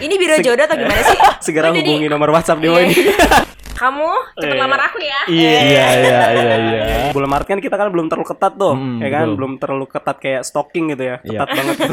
Ini biro jodoh atau gimana sih? Segera jadi- hubungi nomor WhatsApp di bawah Iya. ini. Kamu cepet Iya. lamar aku ya. Iya. Iya iya iya iya. Bulan Maret kan kita kan belum terlalu ketat tuh, Hmm, ya kan? betul. Belum terlalu ketat kayak stalking gitu ya. Iya. Ketat banget.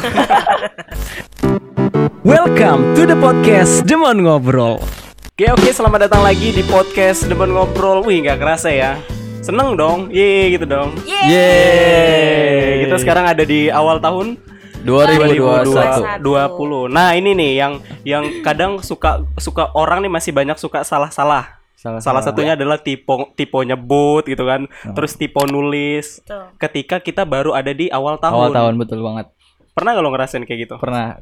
Welcome to the podcast Demon Ngobrol. Oke oke, selamat datang lagi di podcast Demon Ngobrol. Wih, nggak kerasa ya. Seneng dong, ye gitu dong. Yeay. Yeay. Kita sekarang ada di awal tahun 2021. 2020. Nah, ini nih yang yang kadang suka suka orang nih masih banyak suka salah-salah. Salah, Salah satunya adalah tipe tipe nyebut gitu kan. Oh. Terus tipe nulis. Tuh. Ketika kita baru ada di awal tahun. awal tahun betul banget. Pernah gak lo ngerasain kayak gitu? Pernah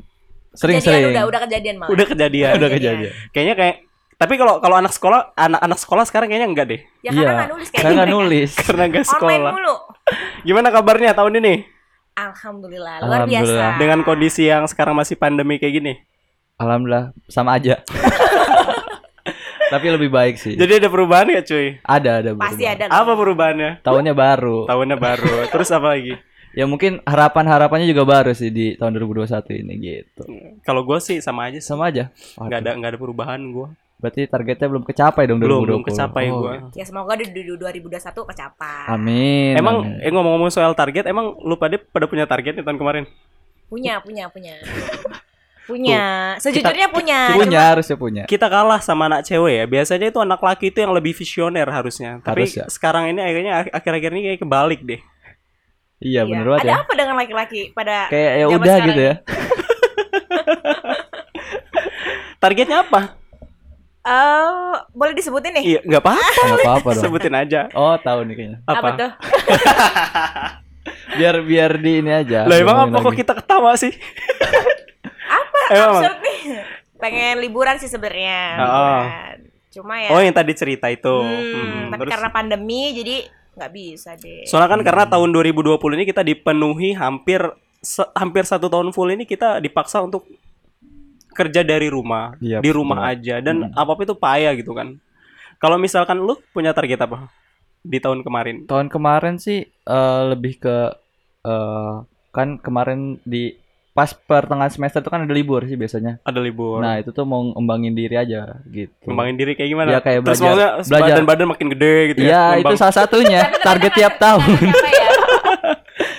Kejadian sering-sering. udah udah kejadian malah. Udah kejadian. Udah kejadian. Kayaknya kayak tapi kalau kalau anak sekolah anak-anak sekolah sekarang kayaknya enggak deh. Ya karena nggak nulis kayak Karena nggak mereka. nulis. Karena enggak Online sekolah. mulu. Gimana kabarnya tahun ini? Alhamdulillah, luar biasa. Alhamdulillah. Dengan kondisi yang sekarang masih pandemi kayak gini. Alhamdulillah sama aja. Tapi lebih baik sih. Jadi ada perubahan ya, cuy? ada ada Pasti berubah. ada. Apa perubahannya? Tahunnya baru. Tahunnya baru. Terus apa lagi? Ya mungkin harapan-harapannya juga baru sih di tahun 2021 ini gitu. Kalau gue sih sama aja, sih. Sama aja. nggak ada nggak ada perubahan gue. Berarti targetnya belum kecapai dong Belum 2020. belum kecapai Oh, gue. Ya semoga di du- 2021 kecapai. Amin. Emang amin. eh ngomong-ngomong soal target, emang lu pada pada punya target nih tahun kemarin? Punya, punya, punya. punya. Sejujurnya punya. punya Cuma- harusnya punya. Kita kalah sama anak cewek ya. Biasanya itu anak laki itu yang lebih visioner harusnya. Tapi Harus ya. sekarang ini akhirnya akhir-akhir ini kayak kebalik deh. Iya Iya. bener banget Ada ya. apa dengan laki-laki pada Kayak ya udah sekarang gitu ya. Targetnya apa? Eh, boleh disebutin nih? Iya, nggak apa-apa. Enggak apa-apa dong. Sebutin aja. Oh, tahu nih kayaknya. Apa, Apa? tuh? Biar biar di ini aja. Lah emang apa kok kita ketawa sih? Apa? Emang? Absurd nih. Pengen liburan sih sebenarnya. Oh. Cuma ya. Oh, yang tadi cerita itu. hmm, Hmm, tapi terus- karena pandemi jadi nggak bisa deh. Soalnya kan karena tahun 2020 ini kita dipenuhi hampir se- hampir satu tahun full ini kita dipaksa untuk kerja dari rumah, Iya, di rumah betul. aja dan Hmm. apa itu payah gitu kan. Kalau misalkan lu punya target apa di tahun kemarin? Tahun kemarin sih eh, lebih ke eh, kan kemarin di pas pertengahan semester itu kan ada libur sih biasanya. Ada libur. Nah, itu tuh mau ngembangin diri aja gitu. Ngembangin diri kayak gimana? Iya, kayak Terus belajar- belajar. badan-badan makin gede gitu ya. Iya, itu salah satunya target tiap tahun.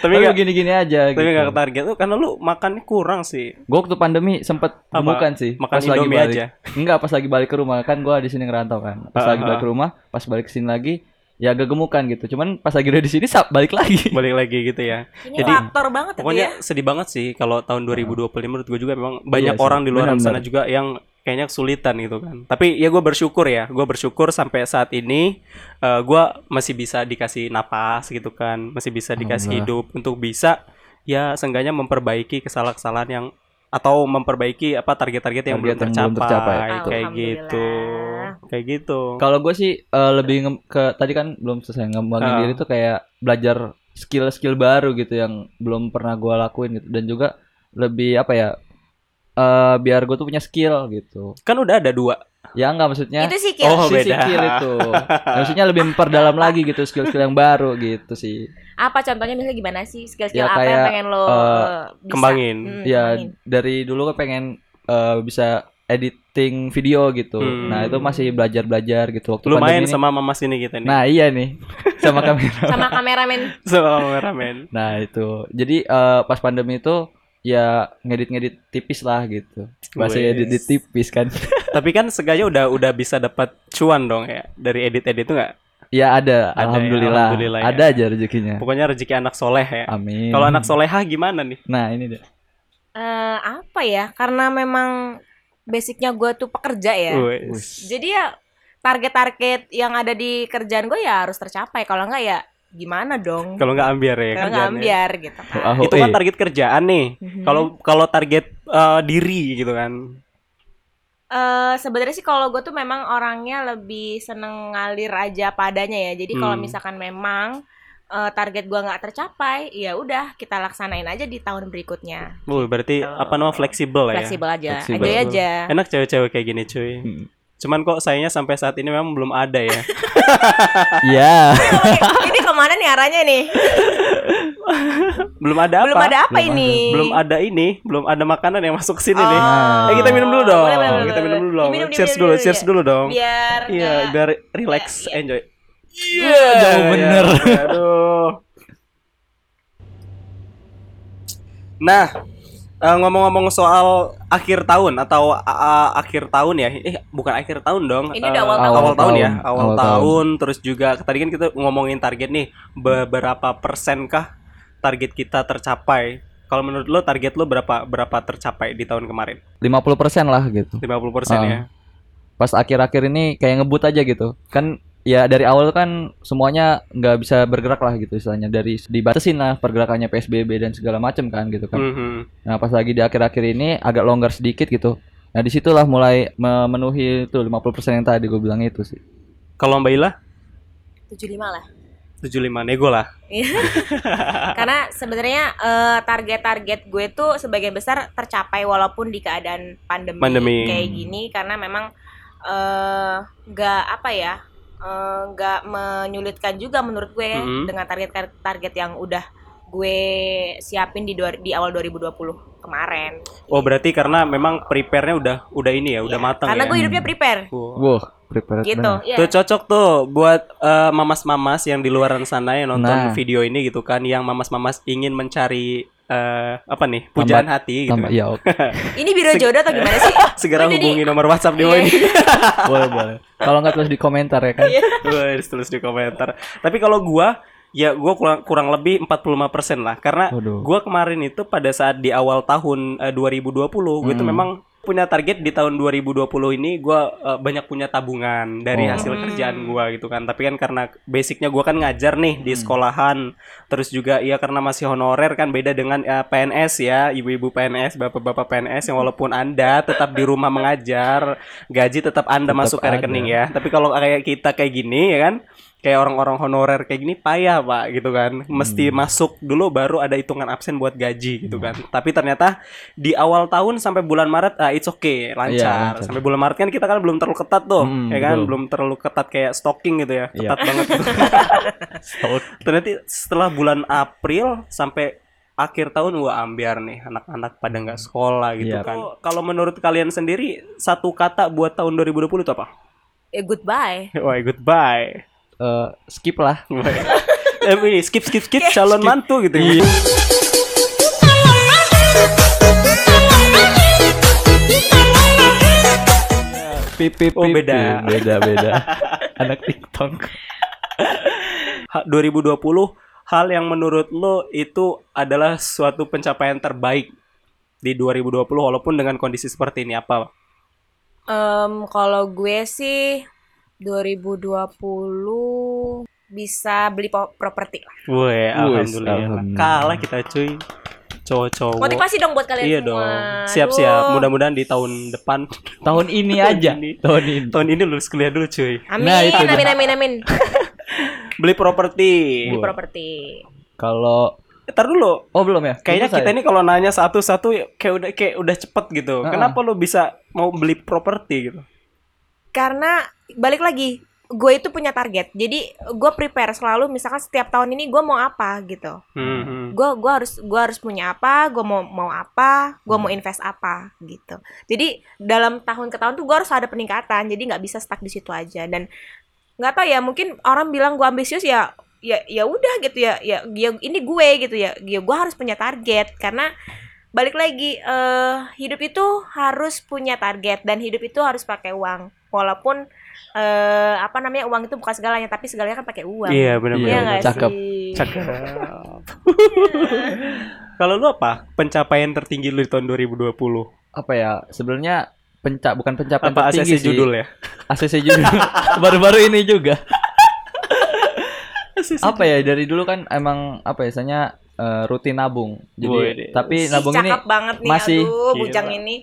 Tapi nggak gini-gini aja tapi gitu. nggak ke target tuh karena lu makannya kurang sih. Gue waktu pandemi sempet Apa? gemukan sih. Makan pas lagi balik. aja? Enggak, pas lagi balik ke rumah kan gua di sini ngerantau kan. Pas Ah, lagi ah. balik ke rumah, pas balik ke sini lagi ya agak gemukan gitu. Cuman pas lagi udah di sini balik lagi. Balik lagi gitu ya. Ini Jadi, faktor banget itu ya. Pokoknya sedih banget sih kalau tahun 2020 menurut gue juga memang banyak Iya sih, orang di luar sana juga yang kayaknya kesulitan gitu kan. Tapi ya gue bersyukur ya, gue bersyukur sampai saat ini eh, gue masih bisa dikasih napas gitu kan, masih bisa dikasih hidup untuk bisa ya seenggaknya memperbaiki kesalahan-kesalahan yang atau memperbaiki apa target-target yang belum yang belum tercapai, tercapai, betul. kayak gitu, kayak gitu. Kalau gue sih eh, lebih nge- ke tadi kan belum selesai ngembangin Ah. diri tuh kayak belajar skill-skill baru gitu yang belum pernah gua lakuin gitu dan juga lebih apa ya eh biar gue tuh punya skill gitu. Kan udah ada dua. Ya enggak maksudnya Itu sih Kil. Oh, si beda. skill itu. maksudnya lebih memperdalam lagi gitu skill-skill yang baru gitu sih. Apa contohnya misalnya gimana sih skill-skill Ya, apa yang kayak, pengen lo eh, eh, bisa? kembangin. Hmm, ya kembangin. dari dulu kan pengen eh, bisa editing video gitu. Hmm. Nah, itu masih belajar-belajar gitu waktu Lumayan pandemi sama mama sini kita nih. Nah, iya nih. Sama kamera. sama kameramen sama kameramen. Nah itu, jadi eh, pas pandemi itu ya ngedit-ngedit tipis lah gitu. Bahasa Wes. edit tipis kan? Tapi kan seenggaknya udah udah bisa dapat cuan dong ya dari edit-edit itu nggak? ya ada, Ada ya, alhamdulillah. alhamdulillah ya. Ada aja rezekinya. Pokoknya rezeki anak soleh ya. Amin. Kalau anak solehah gimana nih? Nah ini deh. Eh, apa ya karena memang basicnya gue tuh pekerja ya jadi ya target-target yang ada di kerjaan gue ya harus tercapai kalau enggak ya gimana dong Kalau nggak ambiar ya kalau nggak kerjaannya. ambiar gitu kan Oh, Itu kan target kerjaan nih. Mhm. Kalau kalau target eh, diri gitu kan. Eh, sebenarnya sih kalau gue tuh memang orangnya lebih seneng ngalir aja padanya ya jadi kalau Hmm. misalkan memang eh, target gue nggak tercapai ya udah kita laksanain aja di tahun berikutnya Wuh, berarti Gitu. apa namanya fleksibel ya. fleksibel aja Fleksibel. enjoy aja Enak cewek-cewek kayak gini cuy. Hmm. Cuman kok sayangnya sampai saat ini memang belum ada ya. Iya. ini ke mana nih arahnya nih? belum ada apa? Belum ada apa Belum ini? Belum ada ini, belum ada makanan yang masuk ke sini Oh. nih. Eh kita minum dulu dong. Boleh, boleh, boleh, kita minum boleh. dulu dong. Diminum, cheers diminum dulu, dulu, cheers ya. dulu dong. Biar Iya, nggak- biar relax, Iya, iya. enjoy. Iya, jauh Iya, bener. iya, Aduh. Nah, eh, ngomong-ngomong soal akhir tahun atau a- akhir tahun ya? Eh, bukan akhir tahun dong. Ini udah Eh, awal tahun. awal tahun ya, Awal awal, tahun. tahun. Terus juga tadi kan kita ngomongin target nih, beberapa persen kah target kita tercapai? Kalau menurut lo target lo berapa berapa tercapai di tahun kemarin? 50% lah gitu. 50% Ah. ya. Pas akhir-akhir ini kayak ngebut aja gitu. Kan ya dari awal kan semuanya nggak bisa bergerak lah gitu istilahnya dari dibatasin lah pergerakannya PSBB dan segala macam kan gitu kan. Mhm. Nah pas lagi di akhir-akhir ini agak longgar sedikit gitu. Nah di situlah mulai memenuhi itu 50% yang tadi gue bilang itu sih. Kalau Mbak Ila 75 lah. 75 nego lah. Karena sebenarnya eh, target-target gue tuh sebagian besar tercapai walaupun di keadaan pandemi, Pandemi. kayak gini karena memang eh, nggak apa ya eh, nggak menyulitkan juga menurut gue ya Mhm. dengan target-target yang udah gue siapin di dua- di awal 2020 kemarin. Oh berarti karena memang prepare-nya udah udah ini ya, udah Iya, matang Karena ya. gue hidupnya prepare Wow. Wow, prepared gitu. Iya. Tuh cocok tuh buat eh, mamas-mamas yang di luaran sana yang nonton Nah. video ini gitu kan, yang mamas-mamas ingin mencari eh, apa nih pujaan hati gitu. Tambah, kan. ya oke. Ini biro jodoh atau gimana sih? Segera jadi- hubungi nomor WhatsApp di bawah Iya. ini. boleh boleh. Kalau nggak tulis di komentar ya kan. Wah, tulis di komentar. Tapi kalau gua ya gua kurang kurang lebih 45% lah karena Waduh. gua kemarin itu pada saat di awal tahun eh, 2020 gue itu Hmm. memang punya target di tahun 2020 ini gua eh, banyak punya tabungan dari Oh. hasil Hmm. kerjaan gua gitu kan. Tapi kan karena basicnya gua kan ngajar nih di Hmm. sekolahan. Terus juga ya karena masih honorer kan beda dengan eh, PNS ya, ibu-ibu PNS, bapak-bapak PNS yang walaupun Anda tetap di rumah mengajar, gaji tetap Anda Tetap masuk ke ada. rekening ya. Tapi kalau kayak kita kayak gini ya kan, kayak orang-orang honorer kayak gini payah pak gitu kan mesti Hmm. masuk dulu baru ada hitungan absen buat gaji gitu kan tapi ternyata di awal tahun sampai bulan Maret ah it's okay lancar. Iya, lancar. sampai bulan Maret kan kita kan belum terlalu ketat tuh Hmm, ya kan betul. belum terlalu ketat kayak stocking gitu ya Iya. ketat banget gitu. ternyata setelah bulan April sampai akhir tahun wah ambiar nih anak-anak pada nggak sekolah gitu Iya. kan kalau menurut kalian sendiri satu kata buat tahun 2020 itu apa? Eh, goodbye. Wah goodbye Eh, skip lah. eh, ini skip skip skip calon mantu gitu ya. Pip, pip, Oh, beda. pip. beda beda. Anak TikTok. Ha- 2020 hal yang menurut lo itu adalah suatu pencapaian terbaik di 2020 walaupun dengan kondisi seperti ini apa? Em, kalau gue sih 2020 bisa beli properti lah. Woi, alhamdulillah. alhamdulillah. Kalah kita cuy. Cowok-cowok. Motivasi dong buat kalian Iya semua. dong. Siap-siap. Mudah-mudahan di tahun depan Tahun ini aja. ini. Tahun ini. tahun ini lulus kuliah dulu cuy. Amin, Nah, itu amin, amin, amin. Beli properti. Beli properti. Kalau Ntar dulu. Oh belum ya? Kayaknya kita ini kalau nanya satu-satu ya kayak udah kayak udah cepet gitu. Ah. Kenapa lo bisa mau beli properti gitu? Karena balik lagi, gue itu punya target. Jadi gue prepare selalu. Misalkan setiap tahun ini gue mau apa gitu. Hmm. Gue gua harus gua harus punya apa. Gue mau mau apa. Gue mau invest apa gitu. Jadi dalam tahun ke tahun tuh gue harus ada peningkatan. Jadi nggak bisa stuck di situ aja. Dan nggak tahu ya. Mungkin orang bilang gue ambisius ya. Ya ya udah gitu ya. Ya, ya ini gue gitu ya. Ya gue harus punya target karena balik lagi eh hidup itu harus punya target dan hidup itu harus pakai uang walaupun eh apa namanya uang itu bukan segalanya tapi segalanya kan pakai uang Iya benar-benar. Iya Iya, nggak cakep. sih? Cakep. Kalau lu apa? Pencapaian tertinggi lu di tahun 2020? apa ya? Sebenarnya penca bukan pencapaian Apa tertinggi ACC sih. judul ya? ACC judul. Baru-baru ini juga. apa ya dari dulu kan emang apa ya misalnya eh, rutin nabung. Jadi Wih, tapi Ih, nabung ini cakep banget nih masih- aduh Gila. bujang ini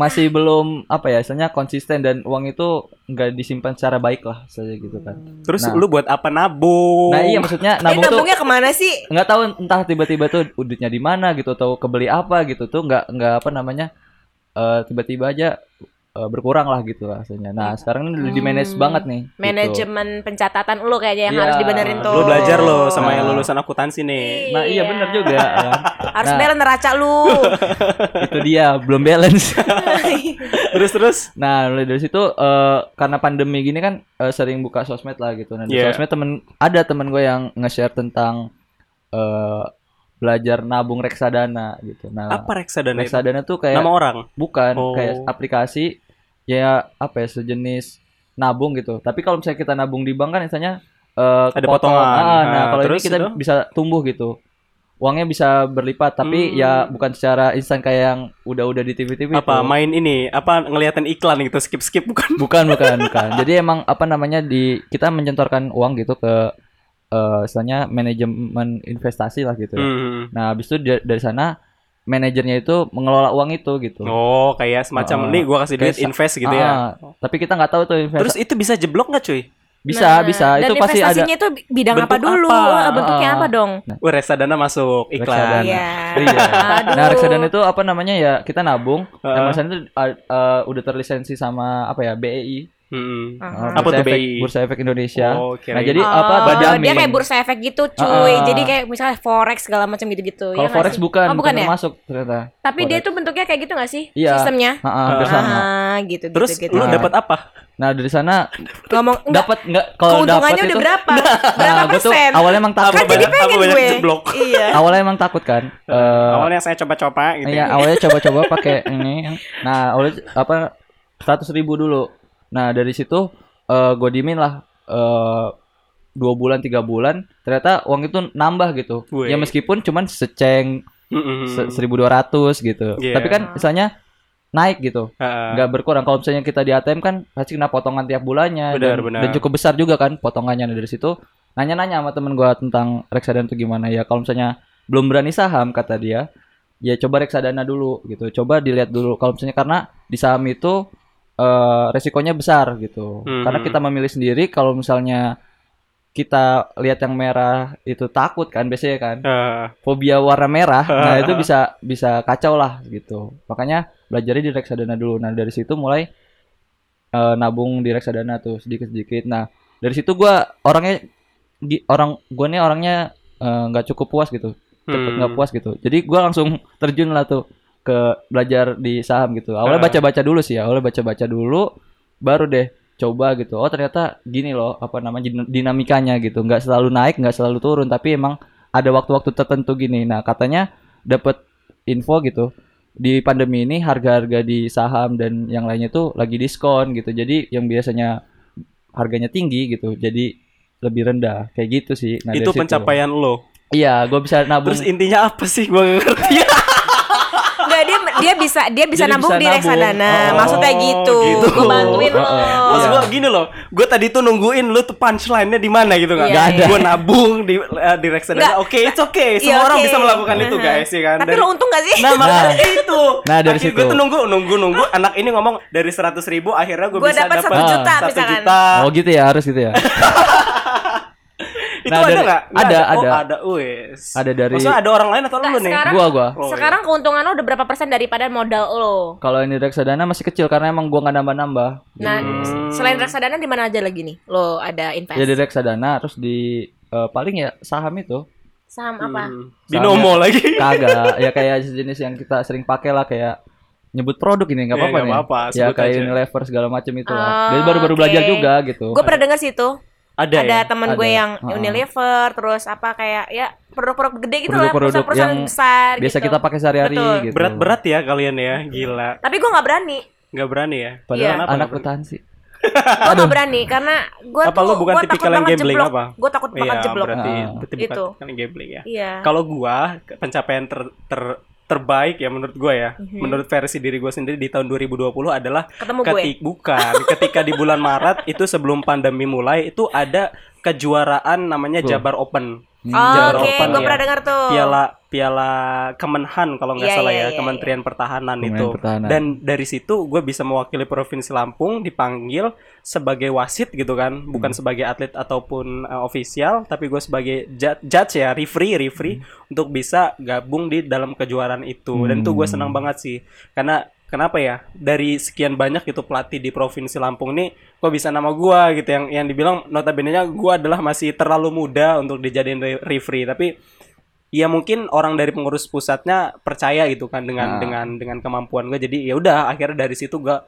masih belum apa ya misalnya konsisten dan uang itu nggak disimpan secara baik lah saja gitu kan. Terus Nah. lu buat apa nabung? Nah iya maksudnya ini nabung tuh nabungnya ke mana sih nggak tahu entah tiba-tiba tuh duitnya di mana gitu atau kebeli apa gitu tuh nggak nggak apa namanya eh, tiba-tiba aja eh, berkurang lah gitu rasanya. Nah, sekarang ini udah di manage Hmm. banget nih. gitu. Manajemen pencatatan lu kayaknya yang Iya. harus dibenerin tuh. Lu belajar lo sama yang lulusan akuntansi nih. Nah, iya bener juga. kan. Harus Nah. balance neraca lu. itu dia belum balance. Terus terus. Nah, mulai dari situ eh, karena pandemi gini kan eh, sering buka sosmed lah gitu. Nah, di Iya. sosmed temen ada temen gue yang nge-share tentang eh, belajar nabung reksadana gitu. Nah, Apa reksadana itu? reksadana tuh kayak Nama orang. bukan Oh. kayak aplikasi ya apa ya sejenis nabung gitu. Tapi kalau misalnya kita nabung di bank kan misalnya eh, Ada potongan. Ah, nah, Nah, kalau ini kita itu? bisa tumbuh gitu. Uangnya bisa berlipat tapi Hmm. ya bukan secara instan kayak yang udah-udah di TV-TV Apa tuh. main ini? Apa ngeliatin iklan gitu skip skip bukan? Bukan, bukan, bukan. Jadi emang apa namanya di kita menyentorkan uang gitu ke eh istilahnya manajemen investasi lah gitu. ya. Hmm. Nah, habis itu dari, dari sana manajernya itu mengelola uang itu gitu. Oh, kayak semacam Ah, nih gua kasih duit invest gitu ya. Ah, Tapi kita nggak tahu tuh investasi. Terus itu bisa jeblok nggak cuy? bisa, Nah, bisa. Dan Itu pasti ada investasinya itu bidang apa dulu? apa? Eh, Bentuknya Ah. apa dong? Wah, reksadana masuk iklan. Reksadana. Iya. Iya. Nah, reksadana itu apa namanya ya? Kita nabung. Dan reksadana itu uh, uh, udah terlisensi sama apa ya? BEI. Hmm. Uh, Apa tuh Efek- BEI? Bursa Efek Indonesia. Oh, Nah, kirain. jadi Oh, apa? Badamin. Dia kayak bursa efek gitu, cuy. Ah. Jadi kayak misalnya forex segala macam gitu-gitu. Kalau ya forex sih? bukan, Oh, bukan ya? termasuk ternyata. Tapi dia forex. tuh bentuknya kayak gitu gak sih? Iya. Sistemnya? Heeh, hampir sama. Ah, gitu, Terus gitu, gitu. lu Nah. dapat apa? Nah, dari sana ngomong enggak, dapat enggak kalau dapat keuntungannya itu udah berapa? berapa Nah, tuh persen? awalnya emang takut. kan jadi pengen gue. jeblok? Iya. awalnya emang takut kan. Eh, Awalnya saya coba-coba gitu. Iya, awalnya coba-coba pakai ini. Nah, awalnya apa 100 ribu dulu. Nah, dari situ eh gue dimin lah eh dua bulan tiga bulan ternyata uang itu nambah gitu Wih. ya meskipun cuman seceng Mm-mm. se- 1200 gitu Iya. tapi kan misalnya naik gitu Heeh. nggak berkurang kalau misalnya kita di ATM kan pasti kena potongan tiap bulannya Benar, dan, benar. dan cukup besar juga kan potongannya Nah, dari situ nanya-nanya sama temen gua tentang reksadana itu gimana ya kalau misalnya belum berani saham kata dia ya coba reksadana dulu gitu coba dilihat dulu kalau misalnya karena di saham itu eh, resikonya besar gitu. Mhm. karena kita memilih sendiri kalau misalnya kita lihat yang merah itu takut kan biasanya kan. Heeh. fobia warna merah nah itu bisa bisa kacau lah gitu. Makanya belajarnya di reksadana dulu. Nah dari situ mulai eh, nabung di reksadana tuh sedikit sedikit nah dari situ gua orangnya orang gua nih orangnya eh, nggak cukup puas gitu. Cepet Hmm. nggak puas gitu. Jadi gua langsung terjun lah tuh ke belajar di saham gitu awalnya Ah. baca baca dulu sih awalnya baca baca dulu baru deh coba gitu oh ternyata gini loh apa namanya din- dinamikanya gitu nggak selalu naik nggak selalu turun tapi emang ada waktu-waktu tertentu gini nah katanya dapat info gitu di pandemi ini harga-harga di saham dan yang lainnya tuh lagi diskon gitu jadi yang biasanya harganya tinggi gitu jadi lebih rendah kayak gitu sih nah, itu situ. pencapaian lo. iya gue bisa nabung Terus intinya apa sih? Nggak ngerti. Enggak dia dia bisa dia bisa Jadi nabung bisa di nabung. reksadana. Oh, Maksudnya gitu. gitu. Gue bantuin lo. Maksud Iya. gua gini loh, gua tadi tuh nungguin lu tuh punchline-nya di mana gitu kan? Iya, Nggak ada. Gua nabung di eh, di reksadana. Oke, it's okay. Iya, Semua orang oke. bisa melakukan itu, Aha. guys, ya kan? Tapi Dari- lo untung gak sih? Nah, makanya itu. Nah, dari Akhirnya situ. Gue tuh nunggu, nunggu, nunggu. Anak ini ngomong dari 100 ribu, akhirnya gue Gua bisa dapat dapat satu juta, satu misalkan. juta. oh gitu ya harus gitu ya Itu Nah, ada dari- nggak? Ada, Oh, ada. ada. Wes. Ada dari- Maksudnya ada orang lain atau Nggak, lu nih? sekarang- gua gua Oh, iya. Sekarang keuntungan lo udah berapa persen daripada modal lo? Kalau ini reksadana masih kecil karena emang gua nggak nambah-nambah. Nah, Hmm. selain reksadana di mana aja lagi nih? Lo ada invest? Ya di reksadana terus di eh, paling ya saham itu. Saham apa? Hmm. Binomo lagi. Kagak, ya kayak jenis yang kita sering pakai lah kayak nyebut produk ini nggak Ya, apa-apa nggak nih. apa-apa, ya kayak aja. Unilever segala macam itu Oh, lah. Dia baru-baru oke. belajar juga gitu. Gue pernah dengar sih itu. Ada, Ada ya? temen gue yang Heeh. Unilever, terus apa kayak ya produk-produk gede gitu lah, Produk-produk perusahaan-perusahaan yang besar. Biasa gitu. kita pakai sehari-hari Betul. gitu. Berat-berat ya kalian ya, gila. Tapi gue nggak berani. Nggak berani ya? Padahal Iya. Kenapa anak berani? akuntansi. Gue nggak berani karena gue Apa tuh lu bukan tipikal yang banget gambling jeblok. apa? Gue takut banget Iya, jeblok. berarti Ah. Itu. gambling ya. Iya. Kalau gua pencapaian ter, ter- terbaik ya menurut gua ya, Mhm. menurut versi diri gua sendiri di tahun 2020 adalah Ketemu gue. ketik bukan ketika di bulan Maret itu sebelum pandemi mulai itu ada kejuaraan namanya. Jabar Open. Hmm, Oh, Oke, Open, gue ya. pernah dengar tuh. Piala Piala Kemenhan kalau nggak Iya, salah iya, ya, iya, Kementerian Pertahanan Kementerian itu. Pertahanan. Dan dari situ gue bisa mewakili provinsi Lampung dipanggil sebagai wasit gitu kan, Hmm. bukan sebagai atlet ataupun uh, ofisial, tapi gue sebagai ju- judge ya, referee, referee untuk bisa gabung di dalam kejuaraan itu. Dan itu gue Hmm. senang banget sih, karena kenapa ya dari sekian banyak itu pelatih di provinsi Lampung nih kok bisa nama gua gitu yang yang dibilang notabene-nya gua adalah masih terlalu muda untuk dijadiin re- referee tapi ya mungkin orang dari pengurus pusatnya percaya gitu kan dengan Nah. dengan dengan kemampuan gue jadi ya udah akhirnya dari situ gua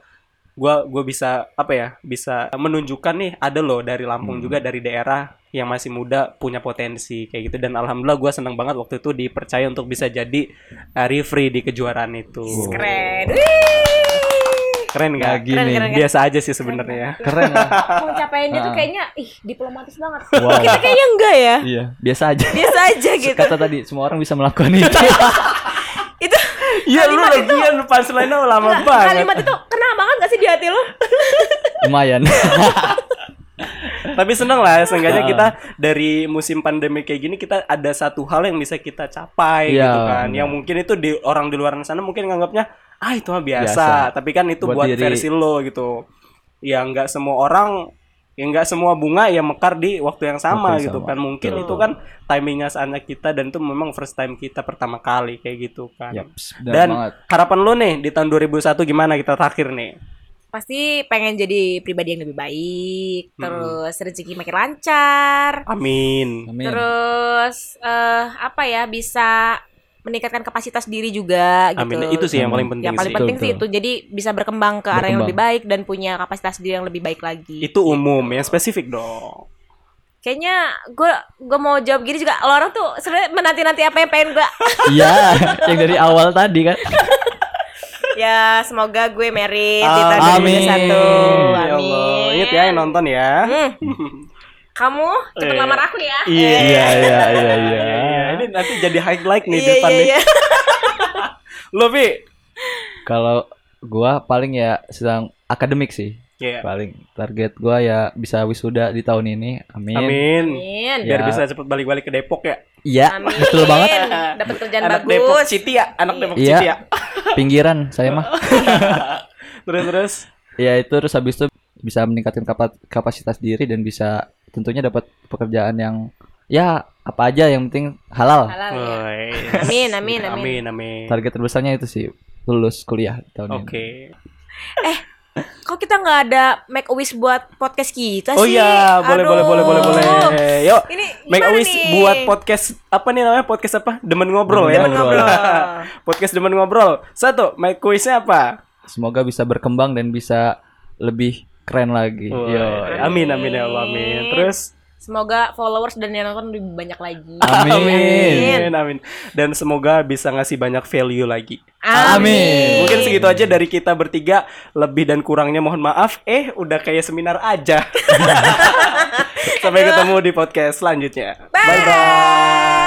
gua gua bisa apa ya bisa menunjukkan nih ada loh dari Lampung Hmm. juga dari daerah yang masih muda punya potensi kayak gitu dan alhamdulillah gua seneng banget waktu itu dipercaya untuk bisa jadi uh, referee di kejuaraan itu Keren. Wih. keren Nah, gak? gini. Keren, keren, biasa aja sih sebenarnya Keren lah. Pencapaiannya tuh kayaknya ih diplomatis banget. Wow. Kita kayaknya enggak ya. Iya, biasa aja. Biasa aja gitu. Kata tadi semua orang bisa melakukan itu. Itu Iya lu lagian punchline-nya lama Enggak, banget kalimat itu kena banget gak sih di hati lo? Lumayan. Tapi seneng lah seenggaknya Ah. kita dari musim pandemi kayak gini kita ada satu hal yang bisa kita capai Iya, gitu kan. Yang mungkin itu di orang di luar sana mungkin nganggapnya ah itu mah biasa. Biasa. Tapi kan itu buat, Buat diri. versi lo gitu. Ya nggak semua orang ya nggak semua bunga ya mekar di waktu yang sama Waktu gitu sama. kan mungkin Betul. itu kan timingnya saatnya kita dan itu memang first time kita pertama kali kayak gitu kan benar dan banget. harapan lo nih di tahun 2001 gimana kita terakhir nih Pasti pengen jadi pribadi yang lebih baik, Mm-mm. terus rezeki makin lancar, amin. Amin. terus eh apa ya bisa meningkatkan kapasitas diri juga gitu. amin. Itu sih yang paling penting yang paling sih. penting sih Betul, itu. jadi bisa berkembang ke arah yang Berkembang. lebih baik dan punya kapasitas diri yang lebih baik lagi. Itu umum yang spesifik dong. Kayaknya gue gue mau jawab gini juga. Lo orang tuh sebenarnya menanti nanti apa yang pengen gue Iya, yang dari awal tadi kan. ya semoga gue merit di Ah, tahun 2021 amin. Ya Allah, amin ingat ya yang nonton ya. Hmm. kamu cepet Eh. lamar aku ya Iya. Iya, iya, iya, iya. Iya, Ini nanti jadi highlight nih di iya depan iya nih. iya Lo Pi? Kalau gua paling ya sedang akademik sih. Iya. Paling target gua ya bisa wisuda di tahun ini. Amin. Amin. amin Biar Ya. bisa cepet balik-balik ke Depok ya. Iya, betul banget. dapat kerjaan anak Depok bagus City ya, anak Depok Iya. City ya. Pinggiran saya mah. Terus terus. Ya itu terus habis itu bisa meningkatkan kapa- kapasitas diri dan bisa tentunya dapat pekerjaan yang ya apa aja yang penting halal. halal ya. Amin, amin, amin. Amin, amin. Target terbesarnya itu sih lulus kuliah tahun Oke. ini. Kok kita nggak ada make a wish buat podcast kita Oh sih iya, boleh boleh Aduh. boleh boleh boleh. Yuk. ini Make a wish nih? buat podcast apa nih namanya podcast apa? Demen ngobrol ya. Demen ngobrol. podcast demen ngobrol. Satu, make a wish-nya apa? Semoga bisa berkembang dan bisa lebih keren lagi. Yo. amin amin ya Allah amin. Terus Semoga followers dan yang nonton lebih banyak lagi. Amin. amin amin. Dan semoga bisa ngasih banyak value lagi. Amin. Mungkin segitu aja dari kita bertiga. Lebih dan kurangnya mohon maaf. Eh, udah kayak seminar aja. Sampai ketemu di podcast selanjutnya. Bye. Bye bye.